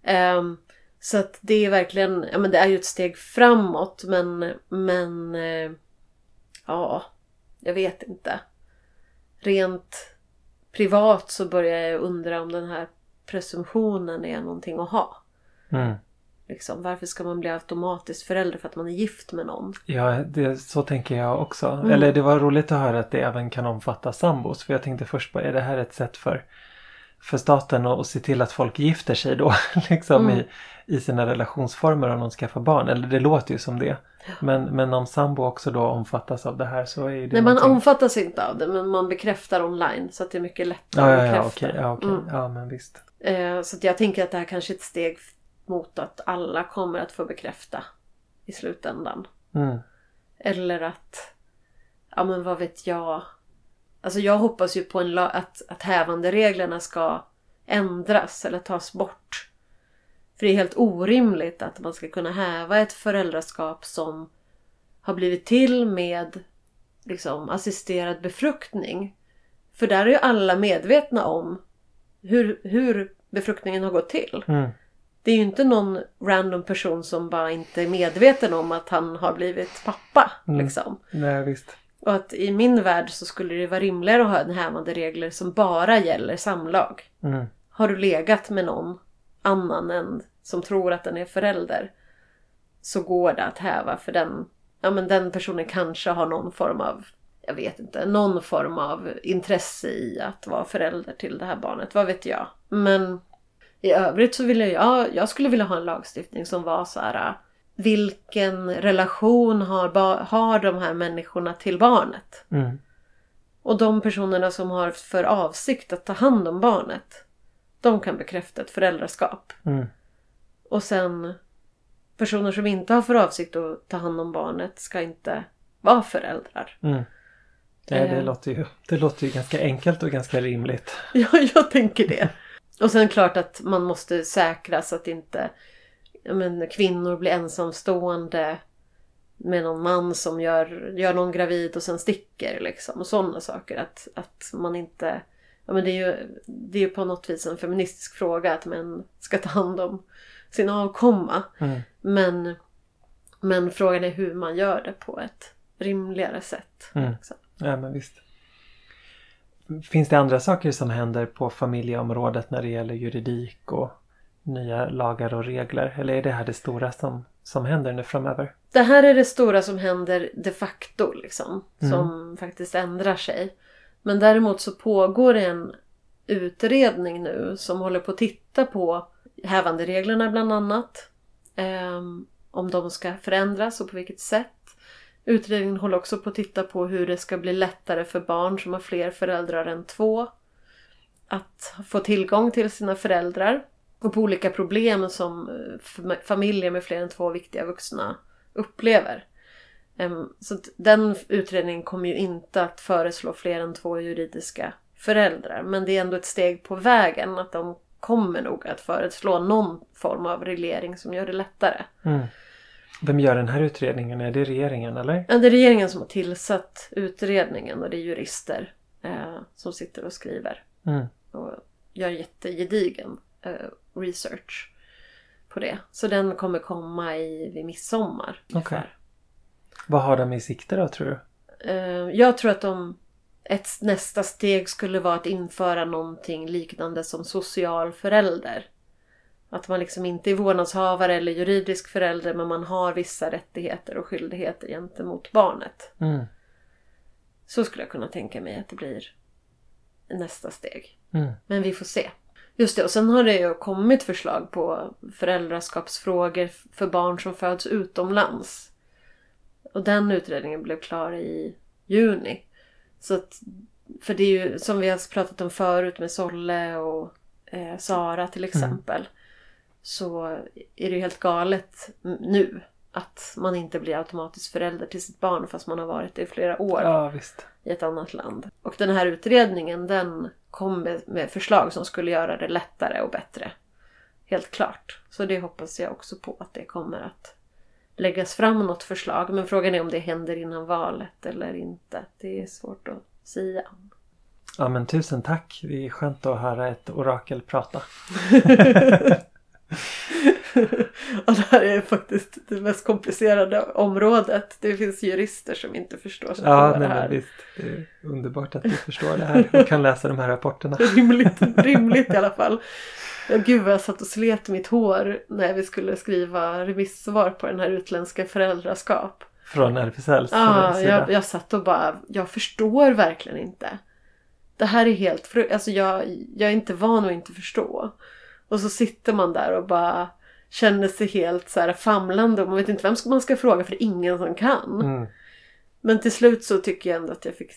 Ehm, så att det är verkligen, ja men det är ju ett steg framåt men, men eh, ja, jag vet inte. Rent privat så börjar jag undra om den här presumtionen är någonting att ha. Mm. Liksom, varför ska man bli automatiskt förälder för att man är gift med någon? Ja, det, så tänker jag också. Mm. Eller det var roligt att höra att det även kan omfatta sambos. För jag tänkte först bara, är det här ett sätt för, för staten att, att se till att folk gifter sig då? liksom Mm. i, i sina relationsformer om de skaffar barn. Eller det låter ju som det. Men, men om sambo också då omfattas av det här så är det Nej, man någonting- omfattas inte av det men man bekräftar online så att det är mycket lättare Ja, ja, ja, att bekräfta. okej. Ja, okej. Mm. ja, men visst. Eh, så jag tänker att det här kanske är ett steg mot att alla kommer att få bekräfta i slutändan. Mm. Eller att, ja men vad vet jag. Alltså jag hoppas ju på en att, att hävandereglerna ska ändras eller tas bort. För det är helt orimligt att man ska kunna häva ett föräldraskap som har blivit till med liksom, assisterad befruktning. För där är ju alla medvetna om hur, hur befruktningen har gått till. Mm. Det är ju inte någon random person som bara inte är medveten om att han har blivit pappa. Mm. Liksom. Nej, visst. Och att i min värld så skulle det vara rimligare att ha en hävande regler som bara gäller samlag. Mm. Har du legat med någon annan än som tror att den är förälder så går det att häva för den, ja, men den personen kanske har någon form av, jag vet inte, någon form av intresse i att vara förälder till det här barnet. Vad vet jag. Men i övrigt så vill jag, ja, jag skulle vilja ha en lagstiftning som var så här vilken relation har, har de här människorna till barnet? Mm. Och de personerna som har för avsikt att ta hand om barnet, de kan bekräfta ett föräldraskap. Mm. Och sen personer som inte har för avsikt att ta hand om barnet ska inte vara föräldrar. Mm. Nej, det, Eh. låter ju, det låter ju ganska enkelt och ganska rimligt. Ja, jag tänker det. Och sen klart att man måste säkra så att inte men, kvinnor blir ensamstående med någon man som gör, gör någon gravid och sen sticker liksom. Och sådana saker. Att, att man inte... Ja, men det är ju det är ju på något vis en feministisk fråga att män ska ta hand om sin avkomma. Mm. Men, men frågan är hur man gör det på ett rimligare sätt. Mm. Liksom. Ja, men visst. Finns det andra saker som händer på familjeområdet när det gäller juridik och nya lagar och regler? Eller är det här det stora som, som händer nu framöver? Det här är det stora som händer de facto liksom. Mm. Som faktiskt ändrar sig. Men däremot så pågår det en utredning nu som håller på att titta på hävandereglerna bland annat. Ehm, om de ska förändras och på vilket sätt. Utredningen håller också på att titta på hur det ska bli lättare för barn som har fler föräldrar än två. Att få tillgång till sina föräldrar. Och på olika problem som eh, familjer med fler än två viktiga vuxna upplever. Så den utredningen kommer ju inte att föreslå fler än två juridiska föräldrar. Men det är ändå ett steg på vägen att de kommer nog att föreslå någon form av reglering som gör det lättare. Mm. Vem gör den här utredningen? Är det regeringen eller? Ja, Det är regeringen som har tillsatt utredningen och det är jurister eh, som sitter och skriver. Mm. och gör jättegedigen eh, research på det. Så den kommer komma i, vid midsommar. ungefär. Vad har de i sikte då tror du? Eh, jag tror att de, ett nästa steg skulle vara att införa någonting liknande som social förälder. Att man liksom inte är vårdnadshavare eller juridisk förälder men man har vissa rättigheter och skyldigheter gentemot barnet. Mm. Så skulle jag kunna tänka mig att det blir nästa steg. Mm. Men vi får se. Just det, och sen har det ju kommit förslag på föräldraskapsfrågor för barn som föds utomlands. Och den utredningen blev klar i juni. Så att, för det är ju som vi har pratat om förut med Solle och eh, Sara till exempel. Så är det ju helt galet nu att man inte blir automatiskt förälder till sitt barn fast man har varit det i flera år Ja i ett annat land. Och den här utredningen den kom med, med förslag som skulle göra det lättare och bättre. Helt klart. Så det hoppas jag också på att det kommer att läggas fram något förslag. Men frågan är om det händer innan valet eller inte. Det är svårt att säga. Ja men tusen tack. Det är skönt att höra ett orakel prata. och det här är faktiskt det mest komplicerade området. Det finns jurister som inte förstår sig Ja på det här. visst. Det är underbart att du förstår det här och kan läsa de här rapporterna. rimligt, rimligt i alla fall. Gud vad jag satt och slet mitt hår när vi skulle skriva remissvar på den här utländska föräldraskap. Från RFSLs Ja, sida. jag, jag satt och bara, jag förstår verkligen inte. Det här är helt fru- alltså jag, jag är inte van att inte förstå. Och så sitter man där och bara känner sig helt så här famlande och man vet inte vem ska man ska fråga för det är ingen som kan. Mm. Men till slut så tycker jag ändå att jag fick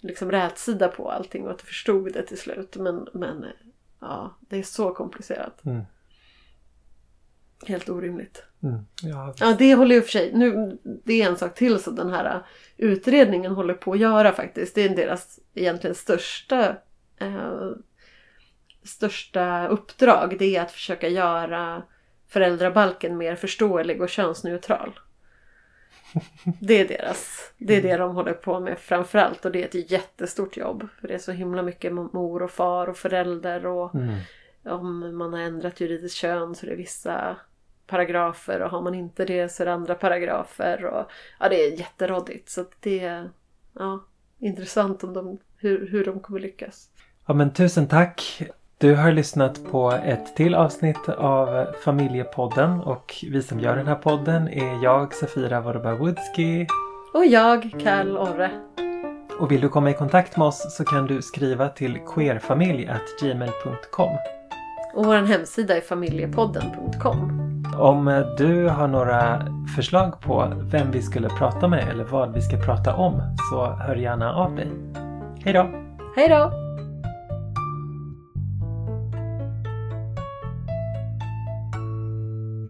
liksom rätsida på allting och att jag förstod det till slut. Men, men ja, det är så komplicerat. Mm. Helt orimligt. Mm. Ja, Ja, det håller ju för sig. Nu, det är en sak till som den här utredningen håller på att göra faktiskt. Det är deras egentligen största eh, största uppdrag. Det är att försöka göra föräldrabalken mer förståelig och könsneutral. Det är deras. Det är det de håller på med framförallt och det är ett jättestort jobb. För det är så himla mycket mor och far och förälder och mm. om man har ändrat juridiskt kön så är det vissa paragrafer och har man inte det så är det andra paragrafer. Och, ja, det är jätteråddigt så det är ja, intressant om de, hur, hur de kommer lyckas. ja men tusen tack. Du har lyssnat på ett till avsnitt av Familjepodden och vi som gör den här podden är jag, Safira Worba-Woodski. Och jag, Kall Orre. Och vill du komma i kontakt med oss så kan du skriva till queerfamilj.gmail.com. Och vår hemsida är familjepodden.com. Om du har några förslag på vem vi skulle prata med eller vad vi ska prata om så hör gärna av dig. Hej då! Hej då!